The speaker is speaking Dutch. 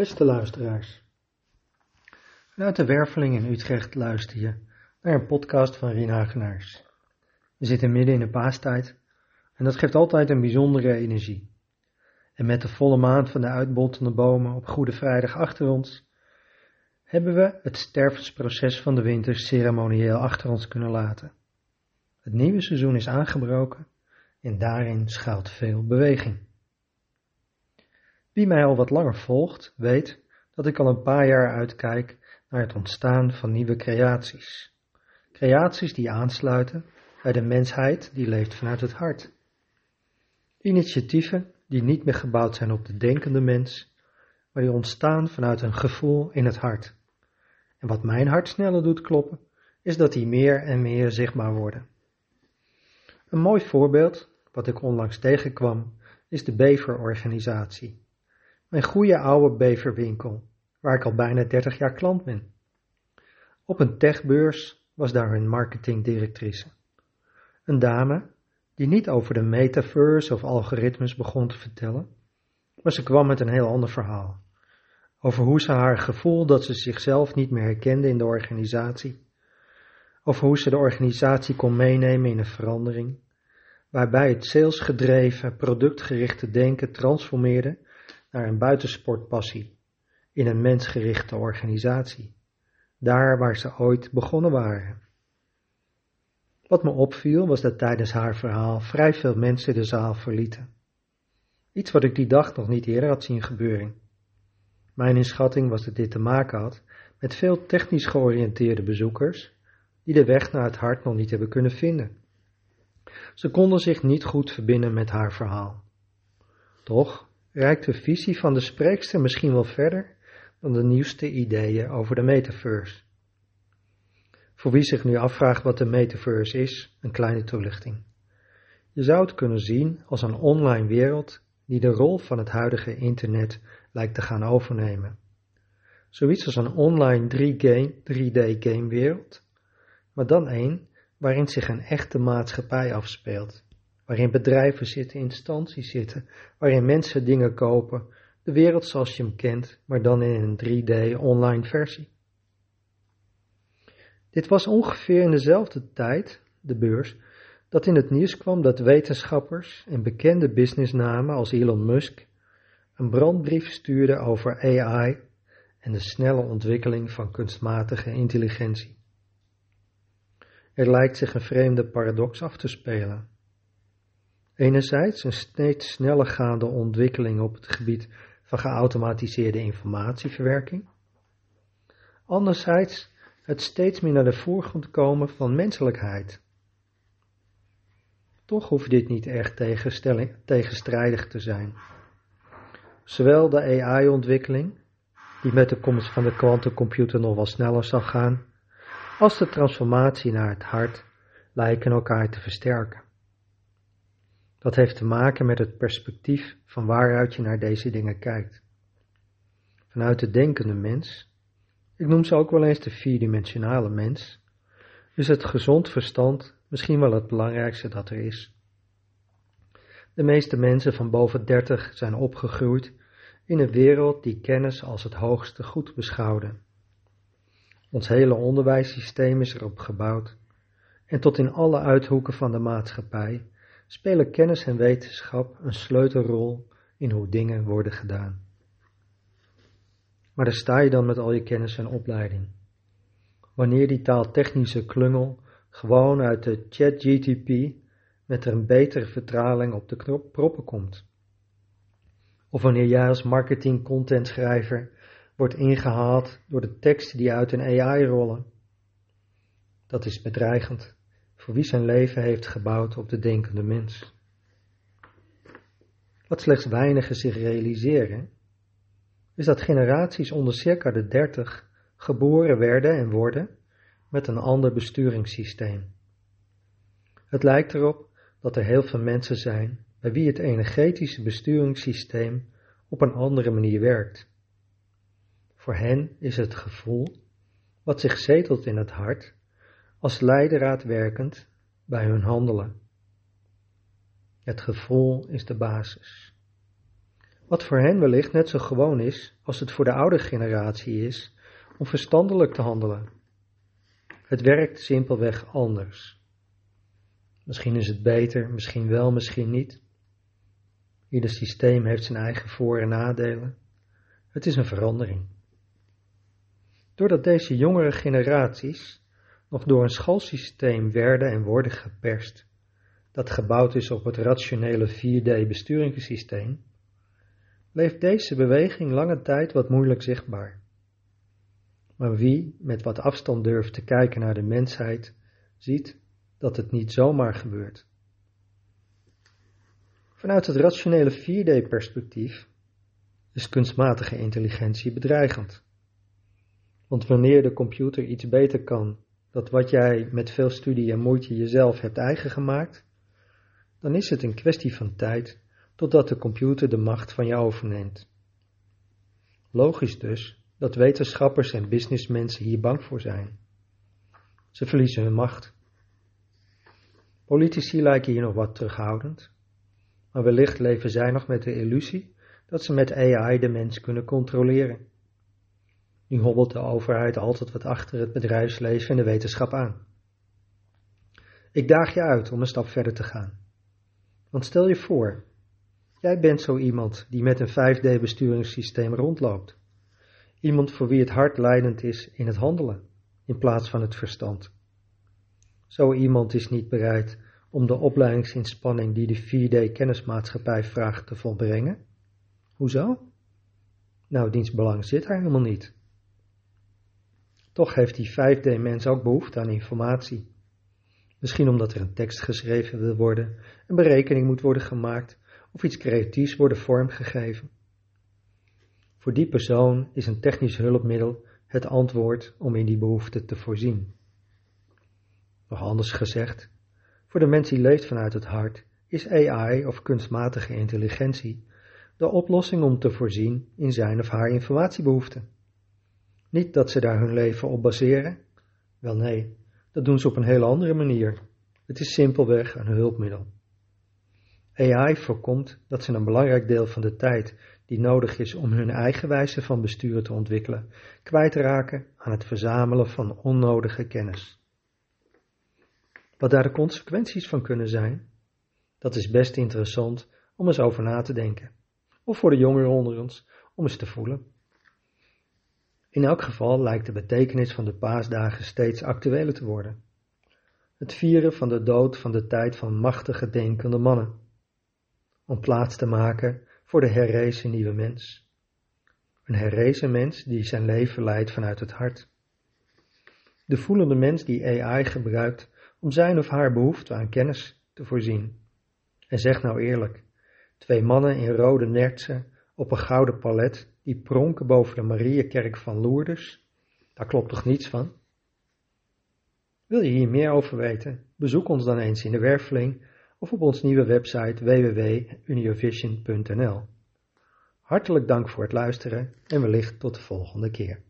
Beste luisteraars, vanuit de Werveling in Utrecht luister je naar een podcast van Rien Hagenaars. We zitten midden in de paastijd en dat geeft altijd een bijzondere energie. En met de volle maan van de uitbottende bomen op Goede Vrijdag achter ons, hebben we het stervensproces van de winter ceremonieel achter ons kunnen laten. Het nieuwe seizoen is aangebroken en daarin schuilt veel beweging. Wie mij al wat langer volgt, weet dat ik al een paar jaar uitkijk naar het ontstaan van nieuwe creaties. Creaties die aansluiten bij de mensheid die leeft vanuit het hart. Initiatieven die niet meer gebouwd zijn op de denkende mens, maar die ontstaan vanuit een gevoel in het hart. En wat mijn hart sneller doet kloppen, is dat die meer en meer zichtbaar worden. Een mooi voorbeeld, wat ik onlangs tegenkwam, is de Beverorganisatie. Mijn goede oude beverwinkel, waar ik al bijna 30 jaar klant ben. Op een techbeurs was daar een marketingdirectrice. Een dame die niet over de metaverse of algoritmes begon te vertellen, maar ze kwam met een heel ander verhaal. Over hoe ze haar gevoel dat ze zichzelf niet meer herkende in de organisatie, over hoe ze de organisatie kon meenemen in een verandering, waarbij het salesgedreven, productgerichte denken transformeerde naar een buitensportpassie in een mensgerichte organisatie, daar waar ze ooit begonnen waren. Wat me opviel was dat tijdens haar verhaal vrij veel mensen de zaal verlieten. Iets wat ik die dag nog niet eerder had zien gebeuren. Mijn inschatting was dat dit te maken had met veel technisch georiënteerde bezoekers die de weg naar het hart nog niet hebben kunnen vinden. Ze konden zich niet goed verbinden met haar verhaal. Toch reikt de visie van de spreekster misschien wel verder dan de nieuwste ideeën over de metaverse. Voor wie zich nu afvraagt wat de metaverse is, een kleine toelichting. Je zou het kunnen zien als een online wereld die de rol van het huidige internet lijkt te gaan overnemen. Zoiets als een online 3D gamewereld, maar dan één waarin zich een echte maatschappij afspeelt waarin bedrijven zitten, instanties zitten, waarin mensen dingen kopen, de wereld zoals je hem kent, maar dan in een 3D online versie. Dit was ongeveer in dezelfde tijd, de beurs, dat in het nieuws kwam dat wetenschappers en bekende businessnamen als Elon Musk een brandbrief stuurden over AI en de snelle ontwikkeling van kunstmatige intelligentie. Er lijkt zich een vreemde paradox af te spelen. Enerzijds een steeds sneller gaande ontwikkeling op het gebied van geautomatiseerde informatieverwerking. Anderzijds het steeds meer naar de voorgrond komen van menselijkheid. Toch hoeft dit niet erg tegenstrijdig te zijn. Zowel de AI-ontwikkeling, die met de komst van de kwantumcomputer nog wel sneller zal gaan, als de transformatie naar het hart lijken elkaar te versterken. Dat heeft te maken met het perspectief van waaruit je naar deze dingen kijkt. Vanuit de denkende mens, ik noem ze ook wel eens de vierdimensionale mens, is het gezond verstand misschien wel het belangrijkste dat er is. De meeste mensen van boven 30 zijn opgegroeid in een wereld die kennis als het hoogste goed beschouwde. Ons hele onderwijssysteem is erop gebouwd en tot in alle uithoeken van de maatschappij spelen kennis en wetenschap een sleutelrol in hoe dingen worden gedaan. Maar daar sta je dan met al je kennis en opleiding. Wanneer die taaltechnische klungel gewoon uit de ChatGTP met een betere vertaling op de knop proppen komt. Of wanneer jij als marketing content schrijver wordt ingehaald door de teksten die uit een AI rollen. Dat is bedreigend voor wie zijn leven heeft gebouwd op de denkende mens. Wat slechts weinigen zich realiseren, is dat generaties onder circa de dertig geboren werden en worden met een ander besturingssysteem. Het lijkt erop dat er heel veel mensen zijn bij wie het energetische besturingssysteem op een andere manier werkt. Voor hen is het gevoel, wat zich zetelt in het hart, als leidraad werkend bij hun handelen. Het gevoel is de basis. Wat voor hen wellicht net zo gewoon is als het voor de oude generatie is om verstandelijk te handelen. Het werkt simpelweg anders. Misschien is het beter, misschien wel, misschien niet. Ieder systeem heeft zijn eigen voor- en nadelen. Het is een verandering. Doordat deze jongere generaties nog door een schoolsysteem werden en worden geperst, dat gebouwd is op het rationele 4D-besturingssysteem, bleef deze beweging lange tijd wat moeilijk zichtbaar. Maar wie met wat afstand durft te kijken naar de mensheid, ziet dat het niet zomaar gebeurt. Vanuit het rationele 4D-perspectief is kunstmatige intelligentie bedreigend. Want wanneer de computer iets beter kan dan wat jij met veel studie en moeite jezelf hebt eigen gemaakt, dan is het een kwestie van tijd totdat de computer de macht van je overneemt. Logisch dus dat wetenschappers en businessmensen hier bang voor zijn. Ze verliezen hun macht. Politici lijken hier nog wat terughoudend, maar wellicht leven zij nog met de illusie dat ze met AI de mens kunnen controleren. Nu hobbelt de overheid altijd wat achter het bedrijfsleven en de wetenschap aan. Ik daag je uit om een stap verder te gaan. Want stel je voor, jij bent zo iemand die met een 5D-besturingssysteem rondloopt. Iemand voor wie het hart leidend is in het handelen, in plaats van het verstand. Zo iemand is niet bereid om de opleidingsinspanning die de 4D-kennismaatschappij vraagt te volbrengen. Hoezo? Nou, diens belang zit er helemaal niet. Toch heeft die 5D-mens ook behoefte aan informatie. Misschien omdat er een tekst geschreven wil worden, een berekening moet worden gemaakt of iets creatiefs worden vormgegeven. Voor die persoon is een technisch hulpmiddel het antwoord om in die behoefte te voorzien. Nog anders gezegd, voor de mens die leeft vanuit het hart, is AI of kunstmatige intelligentie de oplossing om te voorzien in zijn of haar informatiebehoeften. Niet dat ze daar hun leven op baseren. Wel nee, dat doen ze op een hele andere manier. Het is simpelweg een hulpmiddel. AI voorkomt dat ze een belangrijk deel van de tijd die nodig is om hun eigen wijze van besturen te ontwikkelen, kwijtraken aan het verzamelen van onnodige kennis. Wat daar de consequenties van kunnen zijn, dat is best interessant om eens over na te denken. Of voor de jongeren onder ons om eens te voelen. In elk geval lijkt de betekenis van de paasdagen steeds actueler te worden. Het vieren van de dood van de tijd van machtige denkende mannen. Om plaats te maken voor de herrezen nieuwe mens. Een herrezen mens die zijn leven leidt vanuit het hart. De voelende mens die AI gebruikt om zijn of haar behoefte aan kennis te voorzien. En zeg nou eerlijk, twee mannen in rode nertsen op een gouden palet die pronken boven de Mariakerk van Lourdes, daar klopt toch niets van? Wil je hier meer over weten? Bezoek ons dan eens in de Werveling of op ons nieuwe website www.uniovision.nl. Hartelijk dank voor het luisteren en wellicht tot de volgende keer.